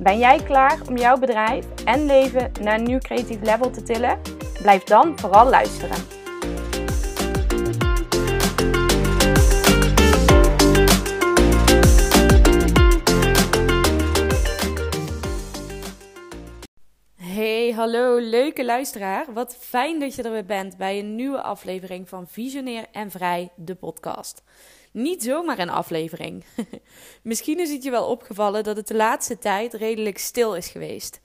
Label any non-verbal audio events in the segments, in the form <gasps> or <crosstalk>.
Ben jij klaar om jouw bedrijf en leven naar een nieuw creatief level te tillen? Blijf dan vooral luisteren. Hey, hallo leuke luisteraar. Wat fijn dat je er weer bent bij een nieuwe aflevering van Visionair en Vrij, de podcast. Niet zomaar een aflevering. <laughs> Misschien is het je wel opgevallen dat het de laatste tijd redelijk stil is geweest.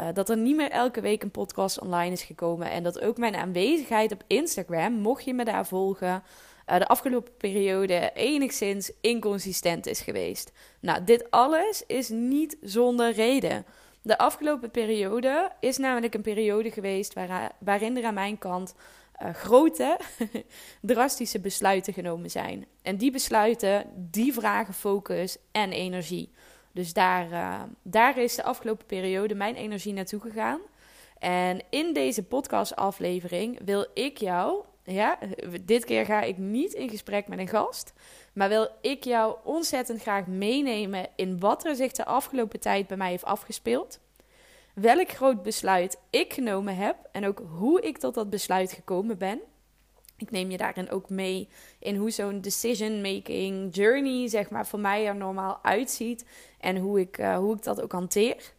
Uh, dat er niet meer elke week een podcast online is gekomen. En dat ook mijn aanwezigheid op Instagram, mocht je me daar volgen, uh, de afgelopen periode enigszins inconsistent is geweest. Nou, dit alles is niet zonder reden. De afgelopen periode is namelijk een periode geweest waar, waarin er aan mijn kant uh, grote, <laughs> drastische besluiten genomen zijn. En die besluiten, die vragen focus en energie. Dus daar, uh, daar is de afgelopen periode mijn energie naartoe gegaan. En in deze podcastaflevering wil ik jou, ja, dit keer ga ik niet in gesprek met een gast, maar wil ik jou ontzettend graag meenemen in wat er zich de afgelopen tijd bij mij heeft afgespeeld welk groot besluit ik genomen heb en ook hoe ik tot dat besluit gekomen ben. Ik neem je daarin ook mee in hoe zo'n decision-making journey, zeg maar, voor mij er normaal uitziet. En hoe ik, uh, hoe ik dat ook hanteer.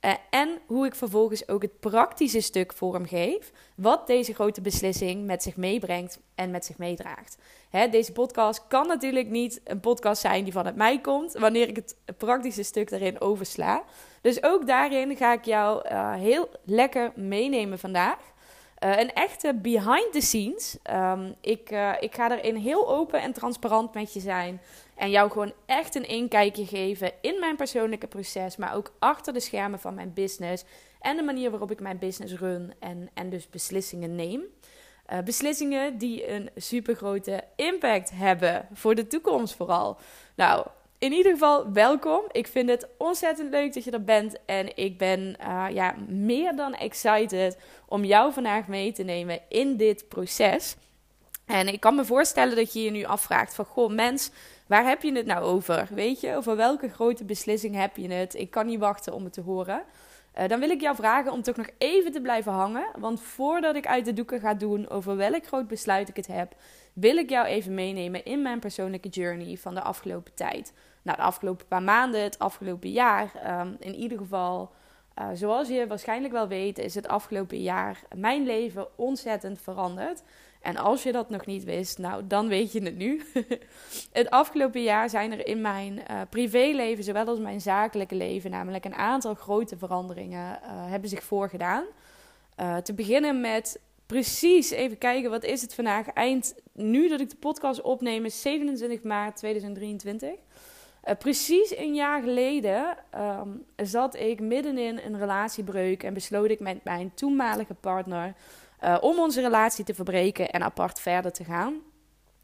Uh, en hoe ik vervolgens ook het praktische stuk vorm geef. Wat deze grote beslissing met zich meebrengt en met zich meedraagt. Hè, deze podcast kan natuurlijk niet een podcast zijn die vanuit mij komt. Wanneer ik het praktische stuk daarin oversla. Dus ook daarin ga ik jou uh, heel lekker meenemen vandaag. Uh, een echte behind the scenes. Um, ik, uh, ik ga erin heel open en transparant met je zijn. En jou gewoon echt een inkijkje geven in mijn persoonlijke proces. Maar ook achter de schermen van mijn business. En de manier waarop ik mijn business run. En, en dus beslissingen neem. Beslissingen die een super grote impact hebben. Voor de toekomst vooral. Nou, in ieder geval welkom. Ik vind het ontzettend leuk dat je er bent. En ik ben uh, ja, meer dan excited om jou vandaag mee te nemen in dit proces. En ik kan me voorstellen dat je je nu afvraagt van... Goh, mens, waar heb je het nou over? Weet je, over welke grote beslissing heb je het? Ik kan niet wachten om het te horen. Uh, dan wil ik jou vragen om toch nog even te blijven hangen. Want voordat ik uit de doeken ga doen over welk groot besluit ik het heb... wil ik jou even meenemen in mijn persoonlijke journey van de afgelopen tijd nou, de afgelopen paar maanden, het afgelopen jaar. Um, in ieder geval, uh, zoals je waarschijnlijk wel weet, is het afgelopen jaar mijn leven ontzettend veranderd. En als je dat nog niet wist, nou, dan weet je het nu. <laughs> het afgelopen jaar zijn er in mijn uh, privéleven, zowel als mijn zakelijke leven, namelijk een aantal grote veranderingen uh, hebben zich voorgedaan. Te beginnen met precies even kijken, wat is het vandaag? Eind, nu dat ik de podcast opneem, is 27 maart 2023. Uh, precies een jaar geleden um, zat ik midden in een relatiebreuk en besloot ik met mijn toenmalige partner uh, om onze relatie te verbreken en apart verder te gaan.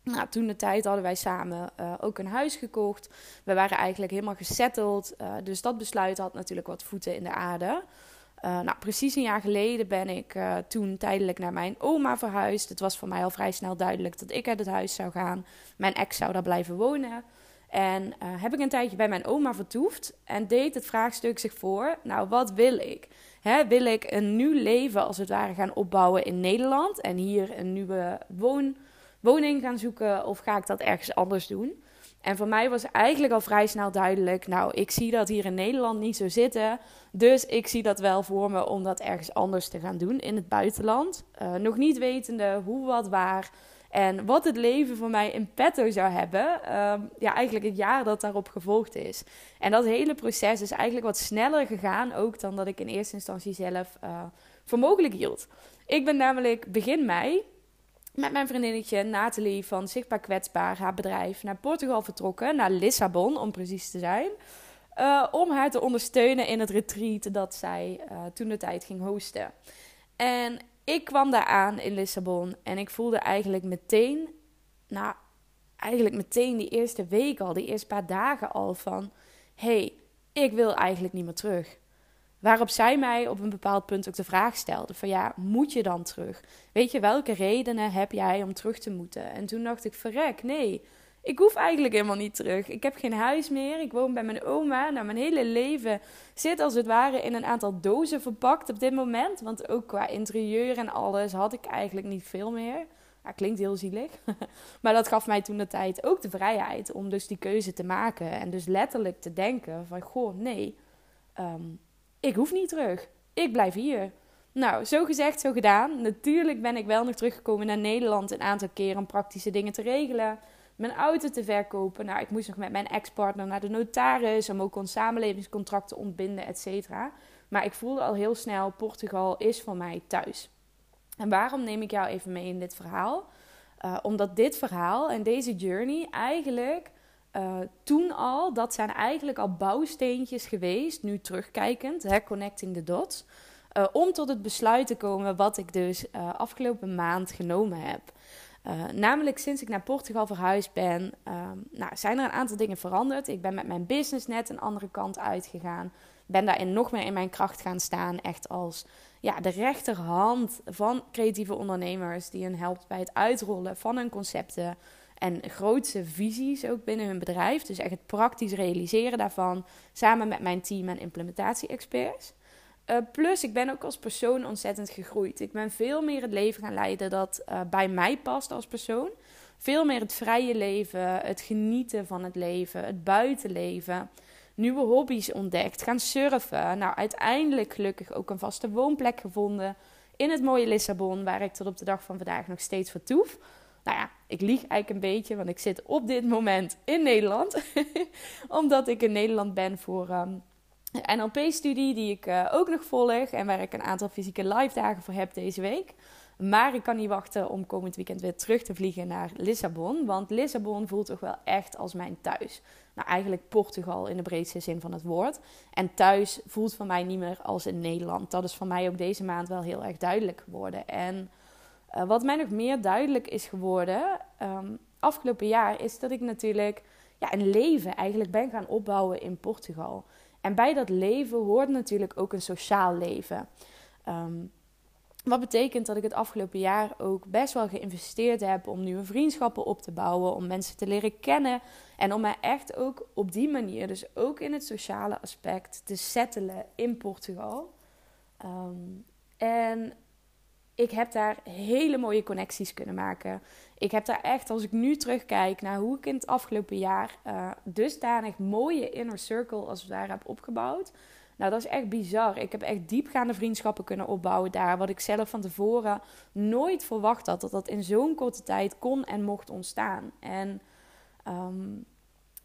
Nou, toen de tijd hadden wij samen uh, ook een huis gekocht. We waren eigenlijk helemaal gesetteld. dus dat besluit had natuurlijk wat voeten in de aarde. nou, precies een jaar geleden ben ik toen tijdelijk naar mijn oma verhuisd. Het was voor mij al vrij snel duidelijk dat ik uit het huis zou gaan. Mijn ex zou daar blijven wonen. En uh, heb ik een tijdje bij mijn oma vertoefd en deed het vraagstuk zich voor: Nou, wat wil ik? Hè, wil ik een nieuw leven als het ware gaan opbouwen in Nederland en hier een nieuwe woon, woning gaan zoeken of ga ik dat ergens anders doen? En voor mij was eigenlijk al vrij snel duidelijk: Nou, ik zie dat hier in Nederland niet zo zitten. Dus ik zie dat wel voor me om dat ergens anders te gaan doen in het buitenland. Uh, nog niet wetende hoe, wat, waar. En wat het leven voor mij in petto zou hebben, um, ja, eigenlijk het jaar dat daarop gevolgd is. En dat hele proces is eigenlijk wat sneller gegaan, ook dan dat ik in eerste instantie zelf uh, voor mogelijk hield. Ik ben namelijk begin mei met mijn vriendinnetje Nathalie van Zichtbaar Kwetsbaar, haar bedrijf, naar Portugal vertrokken, naar Lissabon om precies te zijn. Uh, om haar te ondersteunen in het retreat dat zij uh, toen de tijd ging hosten. En ik kwam daar aan in Lissabon en ik voelde eigenlijk meteen, nou, eigenlijk meteen die eerste week al, die eerste paar dagen al van: hey, ik wil eigenlijk niet meer terug. Waarop zij mij op een bepaald punt ook de vraag stelde: van ja, moet je dan terug? Weet je, welke redenen heb jij om terug te moeten? En toen dacht ik: verrek, nee, ik hoef eigenlijk helemaal niet terug. Ik heb geen huis meer. Ik woon bij mijn oma. Nou, mijn hele leven zit als het ware in een aantal dozen verpakt op dit moment. Want ook qua interieur en alles had ik eigenlijk niet veel meer. Ja, klinkt heel zielig. <laughs> maar dat gaf mij toen de tijd ook de vrijheid om dus die keuze te maken. En dus letterlijk te denken van, goh, nee, ehm, ik hoef niet terug. Ik blijf hier. Nou, zo gezegd, zo gedaan. Natuurlijk ben ik wel nog teruggekomen naar Nederland een aantal keren om praktische dingen te regelen mijn auto te verkopen. Nou, ik moest nog met mijn ex-partner naar de notaris om ook ons samenlevingscontract te ontbinden, et cetera. Maar ik voelde al heel snel, Portugal is voor mij thuis. En waarom neem ik jou even mee in dit verhaal? Uh, omdat dit verhaal en deze journey eigenlijk uh, toen al, dat zijn eigenlijk al bouwsteentjes geweest, nu terugkijkend, hè, connecting the dots. Uh, om tot het besluit te komen wat ik dus afgelopen maand genomen heb. Uh, namelijk sinds ik naar Portugal verhuisd ben, um, nou, zijn er een aantal dingen veranderd. Ik ben met mijn business net een andere kant uitgegaan. Ben daarin nog meer in mijn kracht gaan staan. Echt als ja, de rechterhand van creatieve ondernemers. Die hen helpt bij het uitrollen van hun concepten. En grootste visies ook binnen hun bedrijf. Dus echt het praktisch realiseren daarvan. Samen met mijn team en implementatie-experts. Uh, plus, ik ben ook als persoon ontzettend gegroeid. Ik ben veel meer het leven gaan leiden dat uh, bij mij past als persoon. Veel meer het vrije leven, het genieten van het leven, het buitenleven. Nieuwe hobby's ontdekt, gaan surfen. Nou, uiteindelijk gelukkig ook een vaste woonplek gevonden in het mooie Lissabon, waar ik tot op de dag van vandaag nog steeds vertoef. Nou ja, ik lieg eigenlijk een beetje, want ik zit op dit moment in Nederland. <laughs> Omdat ik in Nederland ben voor um, NLP-studie die ik uh, ook nog volg en waar ik een aantal fysieke live dagen voor heb deze week. Maar ik kan niet wachten om komend weekend weer terug te vliegen naar Lissabon. Want Lissabon voelt toch wel echt als mijn thuis. Nou, eigenlijk Portugal in de breedste zin van het woord. En thuis voelt voor mij niet meer als in Nederland. Dat is voor mij ook deze maand wel heel erg duidelijk geworden. En uh, wat mij nog meer duidelijk is geworden um, afgelopen jaar, is dat ik natuurlijk ja, een leven eigenlijk ben gaan opbouwen in Portugal. En bij dat leven hoort natuurlijk ook een sociaal leven. Um, wat betekent dat ik het afgelopen jaar ook best wel geïnvesteerd heb om nieuwe vriendschappen op te bouwen, om mensen te leren kennen en om mij echt ook op die manier, dus ook in het sociale aspect, te settelen in Portugal. Um, en ik heb daar hele mooie connecties kunnen maken. Ik heb daar echt, als ik nu terugkijk naar hoe ik in het afgelopen jaar uh, dusdanig mooie inner circle als het ware heb opgebouwd. Nou, dat is echt bizar. Ik heb echt diepgaande vriendschappen kunnen opbouwen daar. Wat ik zelf van tevoren nooit verwacht had. Dat dat in zo'n korte tijd kon en mocht ontstaan. En um,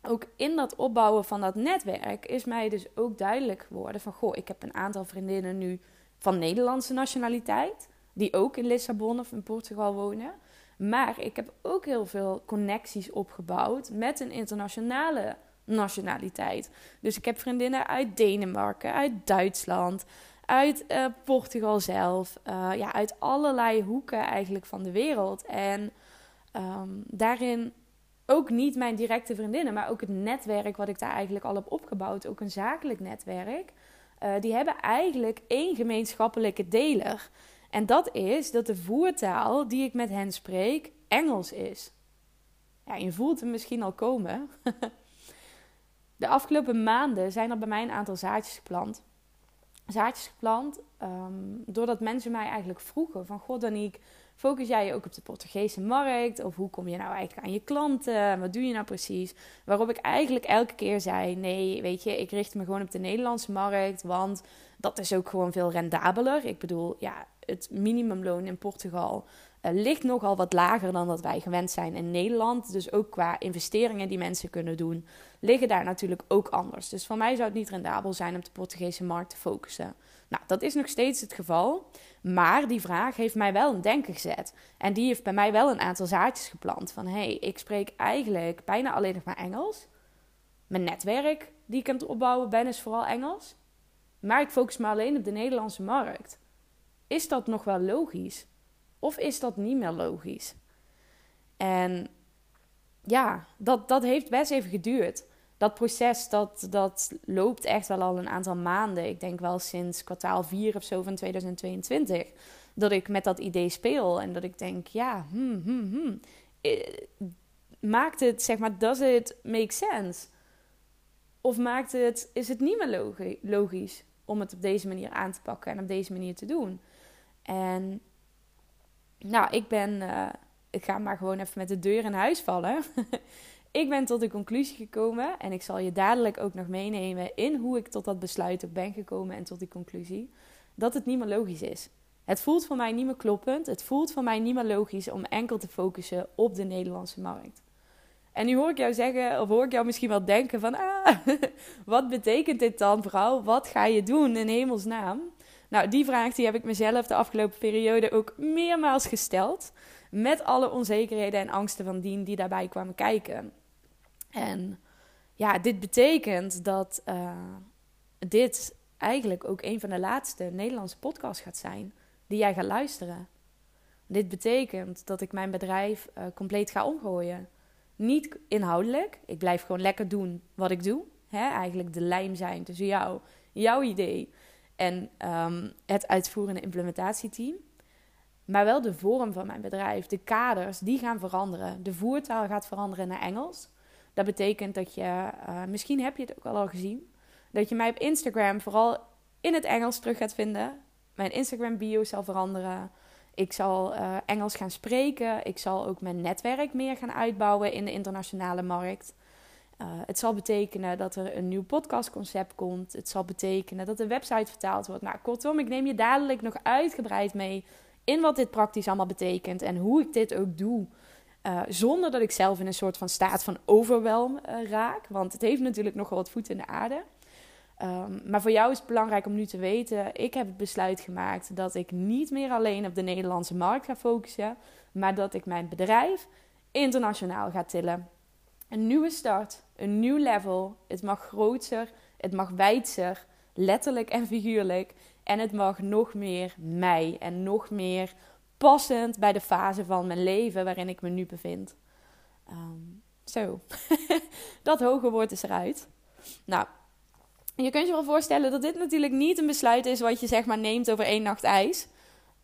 ook in dat opbouwen van dat netwerk is mij dus ook duidelijk geworden van... Goh, ik heb een aantal vriendinnen nu van Nederlandse nationaliteit die ook in Lissabon of in Portugal wonen. Maar ik heb ook heel veel connecties opgebouwd met een internationale nationaliteit. Dus ik heb vriendinnen uit Denemarken, uit Duitsland, uit uh, Portugal zelf. Uh, ja, uit allerlei hoeken eigenlijk van de wereld. En um, daarin ook niet mijn directe vriendinnen, maar ook het netwerk wat ik daar eigenlijk al heb opgebouwd. Ook een zakelijk netwerk. Uh, die hebben eigenlijk één gemeenschappelijke deler. En dat is dat de voertaal die ik met hen spreek Engels is. Ja, je voelt hem misschien al komen. <laughs> de afgelopen maanden zijn er bij mij een aantal zaadjes geplant. Zaadjes geplant um, doordat mensen mij eigenlijk vroegen van... God Danique, focus jij je ook op de Portugese markt? Of hoe kom je nou eigenlijk aan je klanten? Wat doe je nou precies? Waarop ik eigenlijk elke keer zei... Nee, weet je, ik richt me gewoon op de Nederlandse markt. Want dat is ook gewoon veel rendabeler. Ik bedoel, ja, het minimumloon in Portugal uh, ligt nogal wat lager dan dat wij gewend zijn in Nederland. Dus ook qua investeringen die mensen kunnen doen, liggen daar natuurlijk ook anders. Dus voor mij zou het niet rendabel zijn op de Portugese markt te focussen. Nou, dat is nog steeds het geval. Maar die vraag heeft mij wel een denken gezet. En die heeft bij mij wel een aantal zaadjes geplant. Van hé, hey, ik spreek eigenlijk bijna alleen nog maar Engels. Mijn netwerk die ik aan het opbouwen ben is vooral Engels. Maar ik focus me alleen op de Nederlandse markt. Is dat nog wel logisch? Of is dat niet meer logisch? En ja, dat, dat heeft best even geduurd. Dat proces dat, dat loopt echt wel al een aantal maanden. Ik denk wel sinds kwartaal 4 of zo van 2022. Dat ik met dat idee speel. En dat ik denk, ja, hmm, hmm, hmm. Eh, maakt het, zeg maar, does it make sense? Of maakt het, is het niet meer logisch om het op deze manier aan te pakken en op deze manier te doen? En nou, ik ben, uh, ik ga maar gewoon even met de deur in huis vallen. <laughs> ik ben tot de conclusie gekomen en ik zal je dadelijk ook nog meenemen in hoe ik tot dat besluit ook ben gekomen en tot die conclusie, dat het niet meer logisch is. Het voelt voor mij niet meer kloppend. Het voelt voor mij niet meer logisch om enkel te focussen op de Nederlandse markt. En nu hoor ik jou zeggen, of hoor ik jou misschien wel denken van, ah, <laughs> wat betekent dit dan, vrouw? Wat ga je doen in hemelsnaam? Nou, die vraag die heb ik mezelf de afgelopen periode ook meermaals gesteld. Met alle onzekerheden en angsten van dien die daarbij kwamen kijken. En ja, dit betekent dat uh, dit eigenlijk ook een van de laatste Nederlandse podcasts gaat zijn die jij gaat luisteren. Dit betekent dat ik mijn bedrijf uh, compleet ga omgooien. Niet inhoudelijk. Ik blijf gewoon lekker doen wat ik doe. Hè? Eigenlijk de lijm zijn tussen jou, jouw idee en um, het uitvoerende implementatieteam. Maar wel de vorm van mijn bedrijf, de kaders, die gaan veranderen. De voertaal gaat veranderen naar Engels. Dat betekent dat je, uh, misschien heb je het ook al gezien, dat je mij op Instagram vooral in het Engels terug gaat vinden. Mijn Instagram bio zal veranderen. Ik zal uh, Engels gaan spreken. Ik zal ook mijn netwerk meer gaan uitbouwen in de internationale markt. Uh, het zal betekenen dat er een nieuw podcastconcept komt. Het zal betekenen dat de website vertaald wordt. Nou, kortom, ik neem je dadelijk nog uitgebreid mee in wat dit praktisch allemaal betekent en hoe ik dit ook doe. Uh, zonder dat ik zelf in een soort van staat van overwelm uh, raak. Want het heeft natuurlijk nogal wat voet in de aarde. Um, maar voor jou is het belangrijk om nu te weten: ik heb het besluit gemaakt dat ik niet meer alleen op de Nederlandse markt ga focussen, maar dat ik mijn bedrijf internationaal ga tillen. Een nieuwe start, een nieuw level. Het mag groter, het mag wijdser, letterlijk en figuurlijk. En het mag nog meer mij en nog meer passend bij de fase van mijn leven waarin ik me nu bevind. Um, zo, <laughs> dat hoge woord is eruit. Nou, je kunt je wel voorstellen dat dit natuurlijk niet een besluit is wat je zeg maar neemt over één nacht ijs.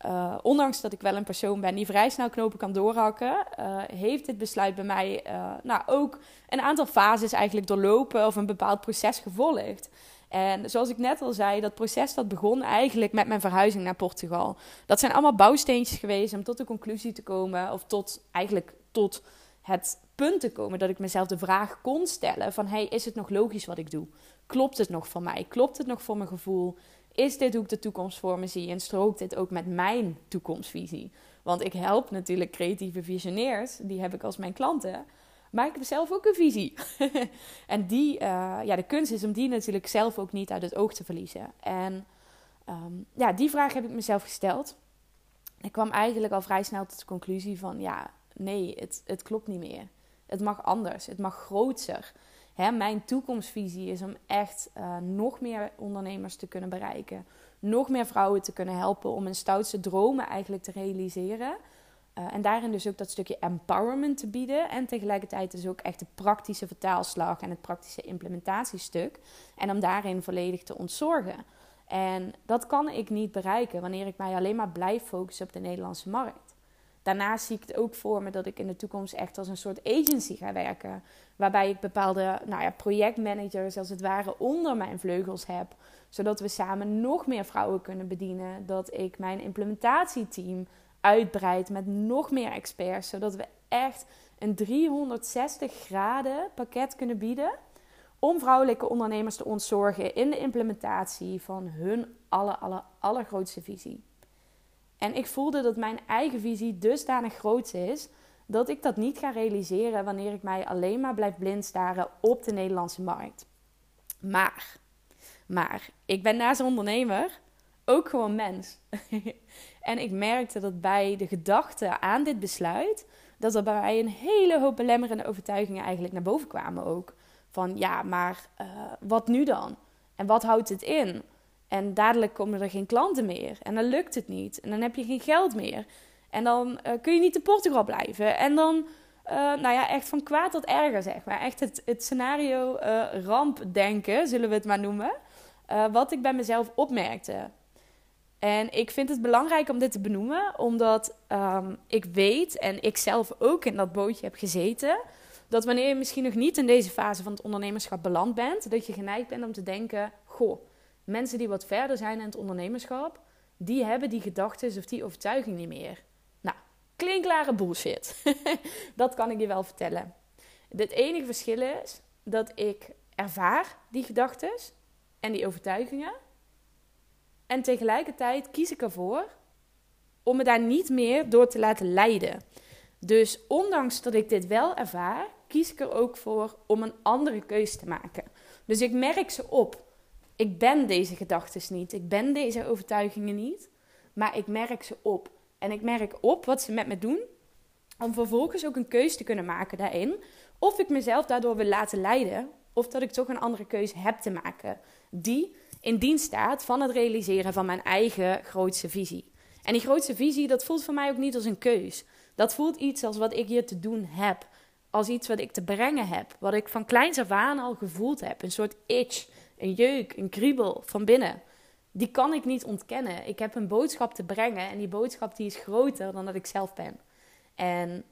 Uh, ondanks dat ik wel een persoon ben die vrij snel knopen kan doorhakken, uh, heeft dit besluit bij mij uh, nou, ook een aantal fases eigenlijk doorlopen of een bepaald proces gevolgd. En zoals ik net al zei, dat proces dat begon eigenlijk met mijn verhuizing naar Portugal. Dat zijn allemaal bouwsteentjes geweest om tot de conclusie te komen, of tot eigenlijk tot het punt te komen dat ik mezelf de vraag kon stellen van hey, is het nog logisch wat ik doe? Klopt het nog voor mij? Klopt het nog voor mijn gevoel? Is dit hoe ik de toekomst voor me zie? En strookt dit ook met mijn toekomstvisie? Want ik help natuurlijk creatieve visionairs, die heb ik als mijn klanten. Maar ik heb zelf ook een visie. <laughs> en die, uh, ja, de kunst is om die natuurlijk zelf ook niet uit het oog te verliezen. En um, ja, die vraag heb ik mezelf gesteld. Ik kwam eigenlijk al vrij snel tot de conclusie van ja, nee, het, het klopt niet meer. Het mag anders, het mag groter. Mijn toekomstvisie is om echt uh, nog meer ondernemers te kunnen bereiken. Nog meer vrouwen te kunnen helpen om hun stoutste dromen eigenlijk te realiseren. Uh, en daarin dus ook dat stukje empowerment te bieden. En tegelijkertijd dus ook echt de praktische vertaalslag en het praktische implementatiestuk. En om daarin volledig te ontzorgen. En dat kan ik niet bereiken wanneer ik mij alleen maar blijf focussen op de Nederlandse markt. Daarnaast zie ik het ook voor me dat ik in de toekomst echt als een soort agency ga werken. Waarbij ik bepaalde nou ja, projectmanagers als het ware onder mijn vleugels heb. Zodat we samen nog meer vrouwen kunnen bedienen. Dat ik mijn implementatieteam uitbreid met nog meer experts. Zodat we echt een 360 graden pakket kunnen bieden. Om vrouwelijke ondernemers te ontzorgen in de implementatie van hun aller, aller, allergrootste visie. En ik voelde dat mijn eigen visie dusdanig groot is dat ik dat niet ga realiseren wanneer ik mij alleen maar blijf blind staren op de Nederlandse markt. Maar, maar, ik ben naast ondernemer ook gewoon mens. <laughs> en ik merkte dat bij de gedachte aan dit besluit, dat er bij mij een hele hoop belemmerende overtuigingen eigenlijk naar boven kwamen ook. Van ja, maar uh, wat nu dan? En wat houdt het in? En dadelijk komen er geen klanten meer. En dan lukt het niet. En dan heb je geen geld meer. En dan uh, kun je niet in Portugal blijven. En dan, uh, nou ja, echt van kwaad tot erger, zeg maar. Echt het, het scenario rampdenken, zullen we het maar noemen. wat ik bij mezelf opmerkte. En ik vind het belangrijk om dit te benoemen, omdat um, ik weet en ik zelf ook in dat bootje heb gezeten. Dat wanneer je misschien nog niet in deze fase van het ondernemerschap beland bent, dat je geneigd bent om te denken: Goh, mensen die wat verder zijn in het ondernemerschap, die hebben die gedachten of die overtuiging niet meer. Nou, klinkklare bullshit. <laughs> dat kan ik je wel vertellen. Het enige verschil is dat ik ervaar die gedachten en die overtuigingen. En tegelijkertijd kies ik ervoor om me daar niet meer door te laten leiden. Dus ondanks dat ik dit wel ervaar, kies ik er ook voor om een andere keuze te maken. Dus ik merk ze op. Ik ben deze gedachten niet. Ik ben deze overtuigingen niet. Maar ik merk ze op. En ik merk op wat ze met me doen. Om vervolgens ook een keuze te kunnen maken daarin. Of ik mezelf daardoor wil laten leiden. Of dat ik toch een andere keuze heb te maken. Die in dienst staat van het realiseren van mijn eigen grootste visie. En die grootste visie, dat voelt voor mij ook niet als een keus. Dat voelt iets als wat ik hier te doen heb. Als iets wat ik te brengen heb. Wat ik van kleins af aan al gevoeld heb. Een soort itch, een jeuk, een kriebel van binnen. Die kan ik niet ontkennen. Ik heb een boodschap te brengen en die boodschap die is groter dan dat ik zelf ben. En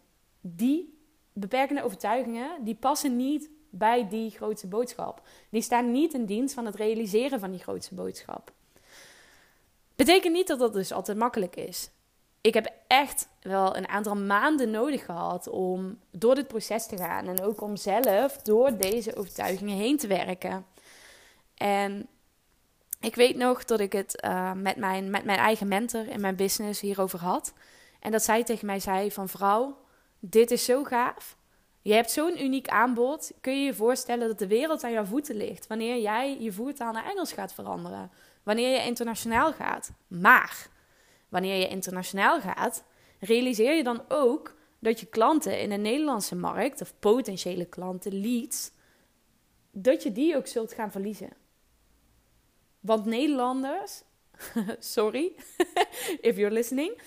die beperkende overtuigingen, die passen niet bij die grootste boodschap. Die staan niet in dienst van het realiseren van die grootste boodschap. Betekent niet dat dat dus altijd makkelijk is. Ik heb echt wel een aantal maanden nodig gehad om door dit proces te gaan en ook om zelf door deze overtuigingen heen te werken. En ik weet nog dat ik het uh, met, mijn, met mijn eigen mentor in mijn business hierover had. En dat zij tegen mij zei van vrouw, dit is zo gaaf. Je hebt zo'n uniek aanbod. Kun je je voorstellen dat de wereld aan jouw voeten ligt wanneer jij je voertaal naar Engels gaat veranderen? Wanneer je internationaal gaat. Maar wanneer je internationaal gaat, realiseer je dan ook dat je klanten in de Nederlandse markt, of potentiële klanten, leads, dat je die ook zult gaan verliezen. Want Nederlanders, <laughs> sorry <laughs> if you're listening,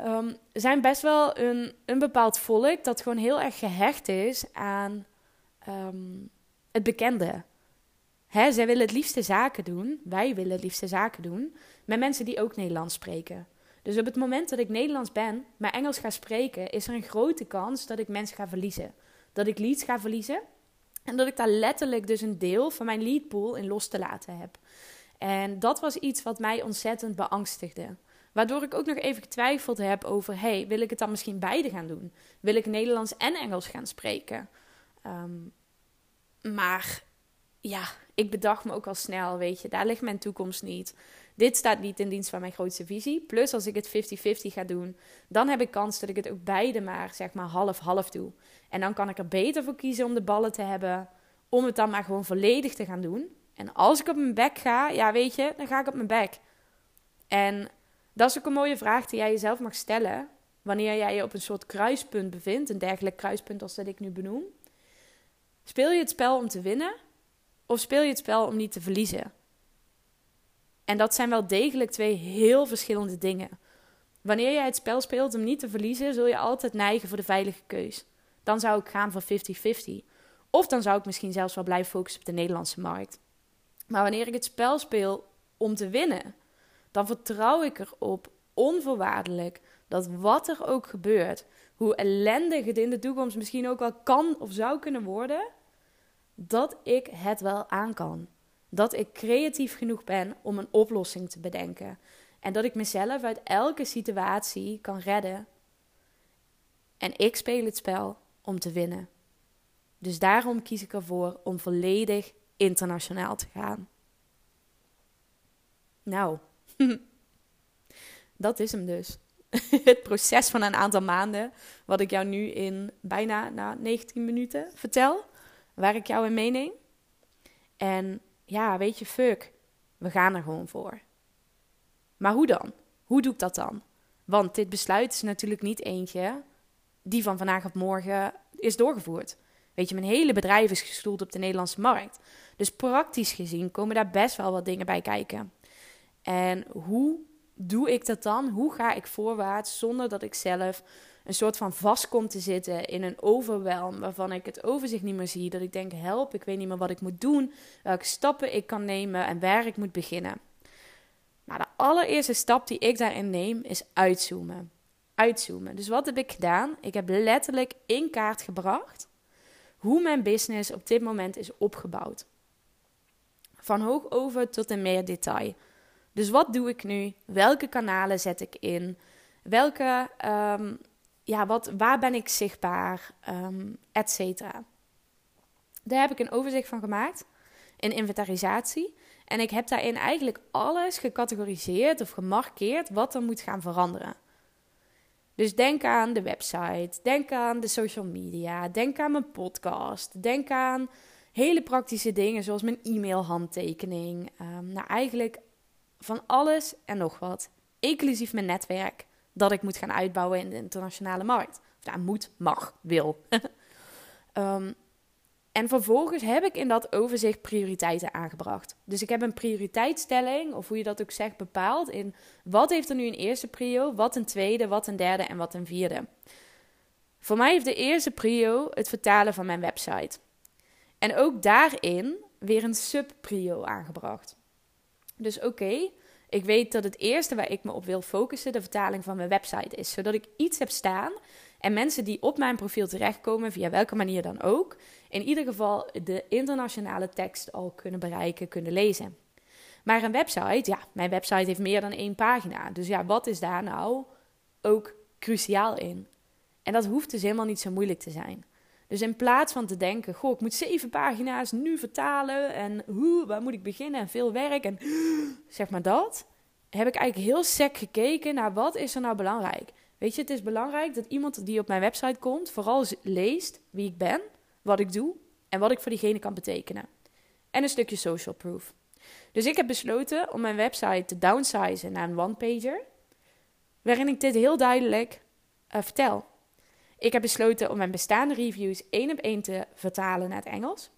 um, zijn best wel een, een bepaald volk dat gewoon heel erg gehecht is aan um, het bekende. Hè, zij willen het liefste zaken doen, wij willen het liefste zaken doen, met mensen die ook Nederlands spreken. Dus op het moment dat ik Nederlands ben, maar Engels ga spreken, is er een grote kans dat ik mensen ga verliezen. Dat ik leads ga verliezen en dat ik daar letterlijk dus een deel van mijn leadpool in los te laten heb. En dat was iets wat mij ontzettend beangstigde. Waardoor ik ook nog even getwijfeld heb over: hey, wil ik het dan misschien beide gaan doen? Wil ik Nederlands en Engels gaan spreken? Um, maar ja, ik bedacht me ook al snel, weet je, daar ligt mijn toekomst niet. Dit staat niet in dienst van mijn grootste visie. Plus, als ik het 50-50 ga doen, dan heb ik kans dat ik het ook beide maar, zeg maar, half-half doe. En dan kan ik er beter voor kiezen om de ballen te hebben, om het dan maar gewoon volledig te gaan doen. En als ik op mijn bek ga, ja, weet je, dan ga ik op mijn bek. En dat is ook een mooie vraag die jij jezelf mag stellen wanneer jij je op een soort kruispunt bevindt, een dergelijk kruispunt als dat ik nu benoem. Speel je het spel om te winnen of speel je het spel om niet te verliezen? En dat zijn wel degelijk twee heel verschillende dingen. Wanneer jij het spel speelt om niet te verliezen, zul je altijd neigen voor de veilige keus. Dan zou ik gaan voor 50-50. Of dan zou ik misschien zelfs wel blijven focussen op de Nederlandse markt. Maar wanneer ik het spel speel om te winnen, dan vertrouw ik erop onvoorwaardelijk dat wat er ook gebeurt, hoe ellendig het in de toekomst misschien ook wel kan of zou kunnen worden, dat ik het wel aan kan. Dat ik creatief genoeg ben om een oplossing te bedenken. En dat ik mezelf uit elke situatie kan redden. En ik speel het spel om te winnen. Dus daarom kies ik ervoor om volledig internationaal te gaan. Nou, <laughs> dat is hem dus. <laughs> Het proces van een aantal maanden, wat ik jou nu in bijna na 19 minuten vertel, waar ik jou in meeneem. En ja, weet je, fuck, we gaan er gewoon voor. Maar hoe dan? Hoe doe ik dat dan? Want dit besluit is natuurlijk niet eentje die van vandaag op morgen is doorgevoerd. Weet je, mijn hele bedrijf is gestoeld op de Nederlandse markt. Dus praktisch gezien komen daar best wel wat dingen bij kijken. En hoe doe ik dat dan? Hoe ga ik voorwaarts zonder dat ik zelf een soort van vast kom te zitten in een overwelm waarvan ik het overzicht niet meer zie. Dat ik denk, help, ik weet niet meer wat ik moet doen, welke stappen ik kan nemen en waar ik moet beginnen. Maar de allereerste stap die ik daarin neem is uitzoomen. Uitzoomen. Dus wat heb ik gedaan? Ik heb letterlijk in kaart gebracht hoe mijn business op dit moment is opgebouwd. Van hoog over tot in meer detail. Dus wat doe ik nu? Welke kanalen zet ik in? Welke, um, ja, wat, waar ben ik zichtbaar? Um, et cetera. Daar heb ik een overzicht van gemaakt. Een inventarisatie. En ik heb daarin eigenlijk alles gecategoriseerd of gemarkeerd wat er moet gaan veranderen. Dus denk aan de website, denk aan de social media, denk aan mijn podcast, denk aan hele praktische dingen zoals mijn e-mailhandtekening. Um, nou, eigenlijk van alles en nog wat, inclusief mijn netwerk, dat ik moet gaan uitbouwen in de internationale markt. Of daar moet, mag, wil. um, <laughs> En vervolgens heb ik in dat overzicht prioriteiten aangebracht. Dus ik heb een prioriteitsstelling, of hoe je dat ook zegt, bepaald in wat heeft er nu een eerste prio, wat een tweede, wat een derde en wat een vierde. Voor mij heeft de eerste prio het vertalen van mijn website. En ook daarin weer een subprio aangebracht. Dus oké, ik weet dat het eerste waar ik me op wil focussen de vertaling van mijn website is, zodat ik iets heb staan en mensen die op mijn profiel terechtkomen, via welke manier dan ook, in ieder geval de internationale tekst al kunnen bereiken, kunnen lezen. Maar een website, ja, mijn website heeft meer dan één pagina. Dus ja, wat is daar nou ook cruciaal in? En dat hoeft dus helemaal niet zo moeilijk te zijn. Dus in plaats van te denken, goh, ik moet zeven pagina's nu vertalen en hoe, waar moet ik beginnen en veel werk en <gasps> zeg maar dat, heb ik eigenlijk heel sec gekeken naar wat is er nou belangrijk. Weet je, het is belangrijk dat iemand die op mijn website komt, vooral leest wie ik ben, wat ik doe en wat ik voor diegene kan betekenen. En een stukje social proof. Dus ik heb besloten om mijn website te downsizen naar een one-pager, waarin ik dit heel duidelijk uh, vertel. Ik heb besloten om mijn bestaande reviews één op één te vertalen naar het Engels.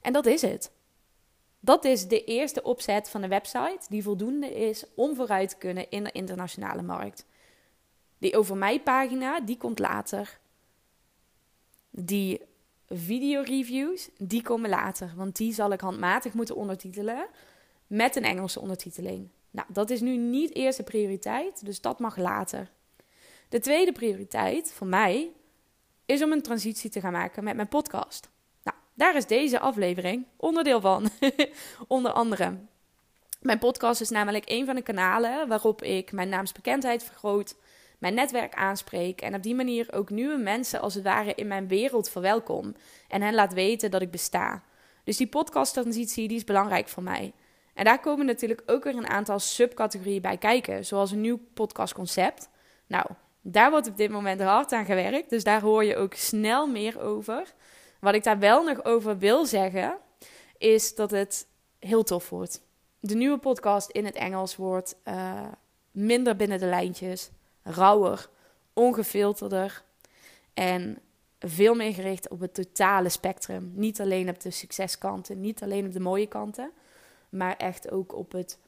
En dat is het. Dat is de eerste opzet van de website die voldoende is om vooruit te kunnen in de internationale markt. Die over mij pagina, die komt later. Die video-reviews, die komen later. Want die zal ik handmatig moeten ondertitelen met een Engelse ondertiteling. Nou, dat is nu niet eerste prioriteit, dus dat mag later. De tweede prioriteit voor mij is om een transitie te gaan maken met mijn podcast. Nou, daar is deze aflevering onderdeel van. <laughs> Onder andere. Mijn podcast is namelijk een van de kanalen waarop ik mijn naamsbekendheid vergroot, mijn netwerk aanspreek en op die manier ook nieuwe mensen als het ware in mijn wereld verwelkom en hen laat weten dat ik besta. Dus die podcasttransitie die is belangrijk voor mij. En daar komen natuurlijk ook weer een aantal subcategorieën bij kijken, zoals een nieuw podcastconcept. Nou, daar wordt op dit moment hard aan gewerkt, dus daar hoor je ook snel meer over. Wat ik daar wel nog over wil zeggen, is dat het heel tof wordt. De nieuwe podcast in het Engels wordt uh, minder binnen de lijntjes, rauwer, ongefilterder en veel meer gericht op het totale spectrum. Niet alleen op de succeskanten, niet alleen op de mooie kanten, maar echt ook op het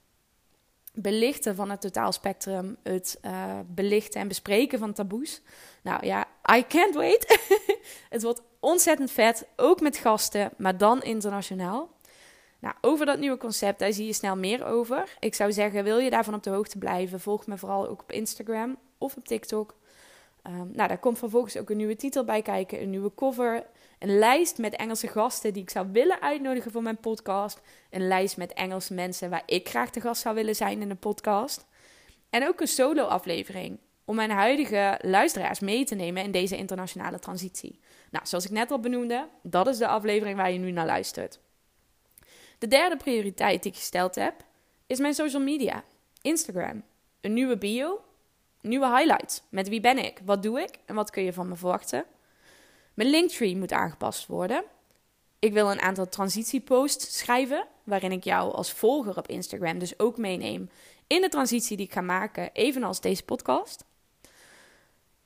belichten van het totaalspectrum, het uh, belichten en bespreken van taboes. Nou ja, I can't wait. <laughs> het wordt ontzettend vet, ook met gasten, maar dan internationaal. Nou, over dat nieuwe concept, daar zie je snel meer over. Ik zou zeggen, wil je daarvan op de hoogte blijven, volg me vooral ook op Instagram of op TikTok. Um, nou, daar komt vervolgens ook een nieuwe titel bij kijken, een nieuwe cover, een lijst met Engelse gasten die ik zou willen uitnodigen voor mijn podcast, een lijst met Engelse mensen waar ik graag de gast zou willen zijn in de podcast. En ook een solo-aflevering om mijn huidige luisteraars mee te nemen in deze internationale transitie. Nou, zoals ik net al benoemde, dat is de aflevering waar je nu naar luistert. De derde prioriteit die ik gesteld heb, is mijn social media. Instagram. Een nieuwe bio, nieuwe highlights. Met wie ben ik? Wat doe ik? En wat kun je van me verwachten? Mijn Linktree moet aangepast worden. Ik wil een aantal transitieposts schrijven, waarin ik jou als volger op Instagram dus ook meeneem in de transitie die ik ga maken, evenals deze podcast.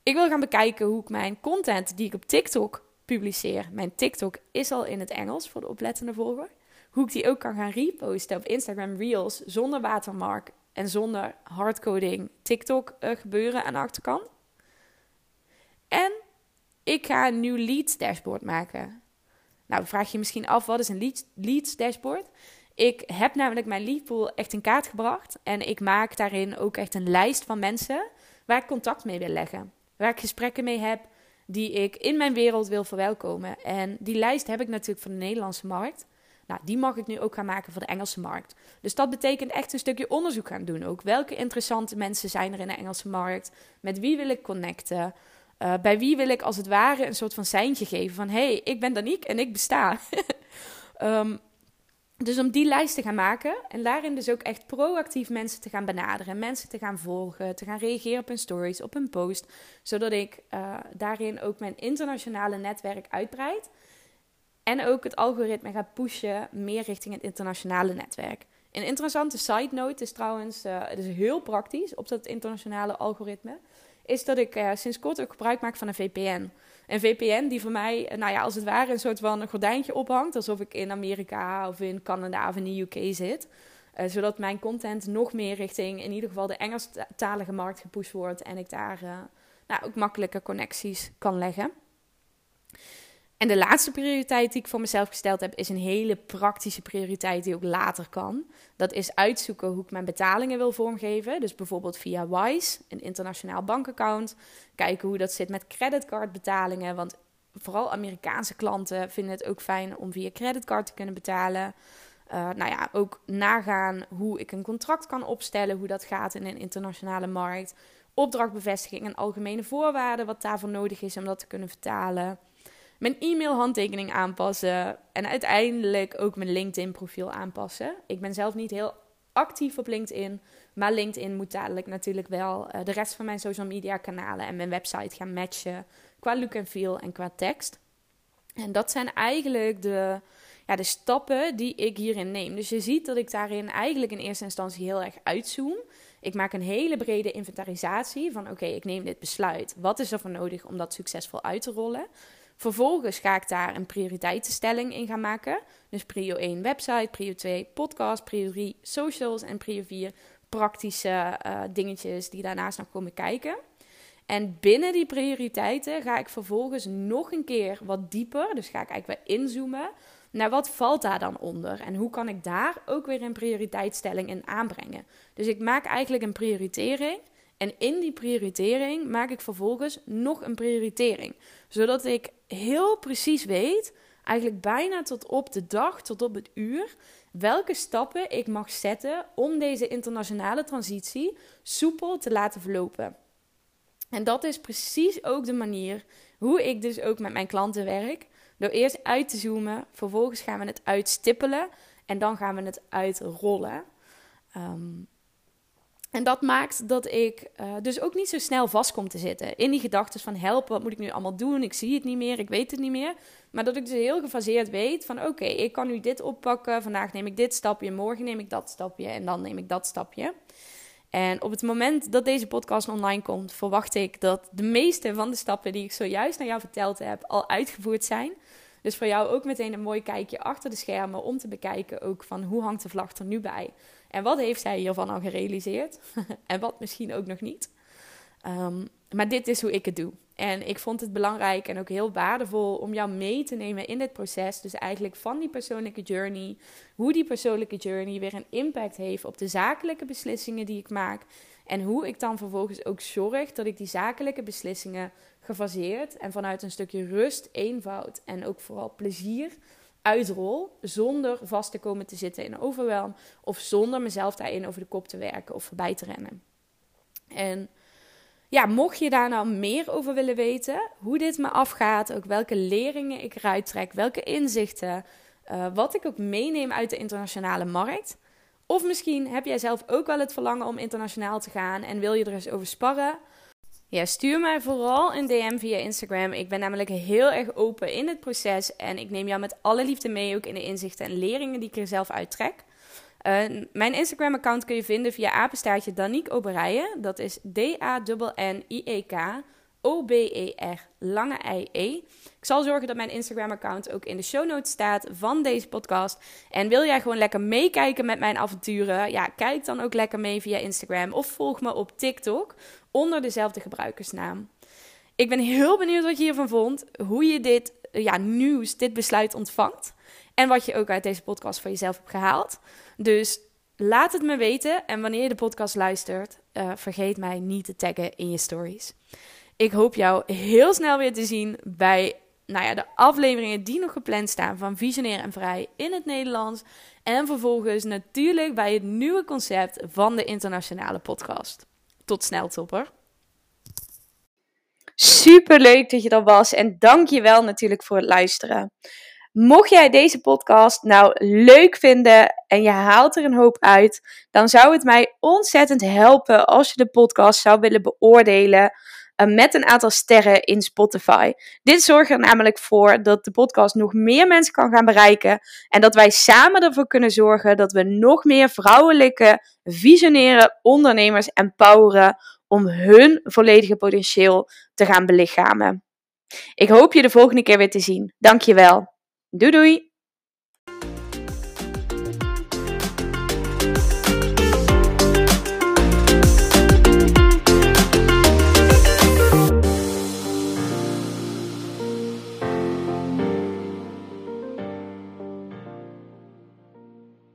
Ik wil gaan bekijken hoe ik mijn content die ik op TikTok publiceer. Mijn TikTok is al in het Engels voor de oplettende volger. Hoe ik die ook kan gaan reposten op Instagram Reels zonder watermark en zonder hardcoding TikTok uh, gebeuren aan de achterkant. En ik ga een nieuw leads dashboard maken. Nou, vraag je misschien af, wat is een leads dashboard? Ik heb namelijk mijn leadpool echt in kaart gebracht. En ik maak daarin ook echt een lijst van mensen waar ik contact mee wil leggen. Waar ik gesprekken mee heb die ik in mijn wereld wil verwelkomen. En die lijst heb ik natuurlijk voor de Nederlandse markt. Nou, die mag ik nu ook gaan maken voor de Engelse markt. Dus dat betekent echt een stukje onderzoek gaan doen ook. Welke interessante mensen zijn er in de Engelse markt? Met wie wil ik connecten? Uh, bij wie wil ik als het ware een soort van seintje geven van... hey, ik ben Danique en ik besta. um, <laughs> dus om die lijst te gaan maken en daarin dus ook echt proactief mensen te gaan benaderen, mensen te gaan volgen, te gaan reageren op hun stories, op hun post, zodat ik uh, daarin ook mijn internationale netwerk uitbreid en ook het algoritme ga pushen meer richting het internationale netwerk. Een interessante side note is trouwens, uh, het is heel praktisch op dat internationale algoritme, is dat ik uh, sinds kort ook gebruik maak van een VPN. Een VPN die voor mij, eh, nou ja, als het ware een soort van een gordijntje ophangt. Alsof ik in Amerika of in Canada of in de UK zit. Zodat mijn content nog meer richting in ieder geval de Engelstalige markt gepusht wordt. En ik daar nou, ook makkelijke connecties kan leggen. En de laatste prioriteit die ik voor mezelf gesteld heb, is een hele praktische prioriteit die ook later kan. Dat is uitzoeken hoe ik mijn betalingen wil vormgeven. Dus bijvoorbeeld via Wise, een internationaal bankaccount. Kijken hoe dat zit met creditcardbetalingen. Want vooral Amerikaanse klanten vinden het ook fijn om via creditcard te kunnen betalen. Uh, nou ja, ook nagaan hoe ik een contract kan opstellen, hoe dat gaat in een internationale markt. Opdrachtbevestiging en algemene voorwaarden, wat daarvoor nodig is om dat te kunnen vertalen mijn e-mail-handtekening aanpassen. En uiteindelijk ook mijn LinkedIn-profiel aanpassen. Ik ben zelf niet heel actief op LinkedIn. Maar LinkedIn moet dadelijk natuurlijk wel uh, de rest van mijn social media kanalen en mijn website gaan matchen. Qua look en feel en qua tekst. En dat zijn eigenlijk de, ja, de stappen die ik hierin neem. Dus je ziet dat ik daarin eigenlijk in eerste instantie heel erg uitzoom. Ik maak een hele brede inventarisatie van: oké, ik neem dit besluit. Wat is er voor nodig om dat succesvol uit te rollen? Vervolgens ga ik daar een prioriteitenstelling in gaan maken. Dus prio 1 website, prio 2 podcast, prio 3 socials en prio 4 praktische uh, dingetjes die daarnaast nog komen kijken. En binnen die prioriteiten ga ik vervolgens nog een keer wat dieper, dus ga ik eigenlijk weer inzoomen naar wat valt daar dan onder en hoe kan ik daar ook weer een prioriteitsstelling in aanbrengen. Dus ik maak eigenlijk een prioritering en in die prioritering maak ik vervolgens nog een prioritering. Zodat ik heel precies weet, eigenlijk bijna tot op de dag, tot op het uur, welke stappen ik mag zetten om deze internationale transitie soepel te laten verlopen. En dat is precies ook de manier hoe ik dus ook met mijn klanten werk. Door eerst uit te zoomen, vervolgens gaan we het uitstippelen en dan gaan we het uitrollen. Um, en dat maakt dat ik uh, dus ook niet zo snel vast kom te zitten in die gedachten van help, wat moet ik nu allemaal doen? Ik zie het niet meer, ik weet het niet meer. Maar dat ik dus heel gefaseerd weet van oké, ik kan nu dit oppakken, vandaag neem ik dit stapje, morgen neem ik dat stapje en dan neem ik dat stapje. En op het moment dat deze podcast online komt, verwacht ik dat de meeste van de stappen die ik zojuist naar jou verteld heb al uitgevoerd zijn. Dus voor jou ook meteen een mooi kijkje achter de schermen om te bekijken ook van hoe hangt de vlag er nu bij. En wat heeft zij hiervan al gerealiseerd? <laughs> en wat misschien ook nog niet. Um, maar dit is hoe ik het doe. En ik vond het belangrijk en ook heel waardevol om jou mee te nemen in dit proces. Dus eigenlijk van die persoonlijke journey. Hoe die persoonlijke journey weer een impact heeft op de zakelijke beslissingen die ik maak. En hoe ik dan vervolgens ook zorg dat ik die zakelijke beslissingen gefaseerd en vanuit een stukje rust, eenvoud en ook vooral plezier uitrol. Zonder vast te komen te zitten in overwelm. Of zonder mezelf daarin over de kop te werken of voorbij te rennen. En ja, mocht je daar nou meer over willen weten, hoe dit me afgaat, ook welke leringen ik eruit trek, welke inzichten, uh, wat ik ook meeneem uit de internationale markt. Of misschien heb jij zelf ook wel het verlangen om internationaal te gaan en wil je er eens over sparren. Ja, stuur mij vooral een DM via Instagram. Ik ben namelijk heel erg open in het proces en ik neem jou met alle liefde mee, ook in de inzichten en leringen die ik er zelf uittrek. Uh, mijn Instagram-account kun je vinden via apenstaartje Danique Oberijen. Dat is D-A-N-N-I-E-K O-B-E-R, lange I-E. Ik zal zorgen dat mijn Instagram-account ook in de show notes staat van deze podcast. En wil jij gewoon lekker meekijken met mijn avonturen? Ja, kijk dan ook lekker mee via Instagram of volg me op TikTok onder dezelfde gebruikersnaam. Ik ben heel benieuwd wat je hiervan vond, hoe je dit ja, nieuws, dit besluit ontvangt. En wat je ook uit deze podcast voor jezelf hebt gehaald. Dus laat het me weten. En wanneer je de podcast luistert, uh, vergeet mij niet te taggen in je stories. Ik hoop jou heel snel weer te zien bij nou ja, de afleveringen die nog gepland staan van Visionair en Vrij in het Nederlands. En vervolgens natuurlijk bij het nieuwe concept van de internationale podcast. Tot snel, topper. Super leuk dat je er was en dank je wel natuurlijk voor het luisteren. Mocht jij deze podcast nou leuk vinden en je haalt er een hoop uit, dan zou het mij ontzettend helpen als je de podcast zou willen beoordelen met een aantal sterren in Spotify. Dit zorgt er namelijk voor dat de podcast nog meer mensen kan gaan bereiken en dat wij samen ervoor kunnen zorgen dat we nog meer vrouwelijke, visionaire ondernemers empoweren om hun volledige potentieel te gaan belichamen. Ik hoop je de volgende keer weer te zien. Dankjewel. Doei doei!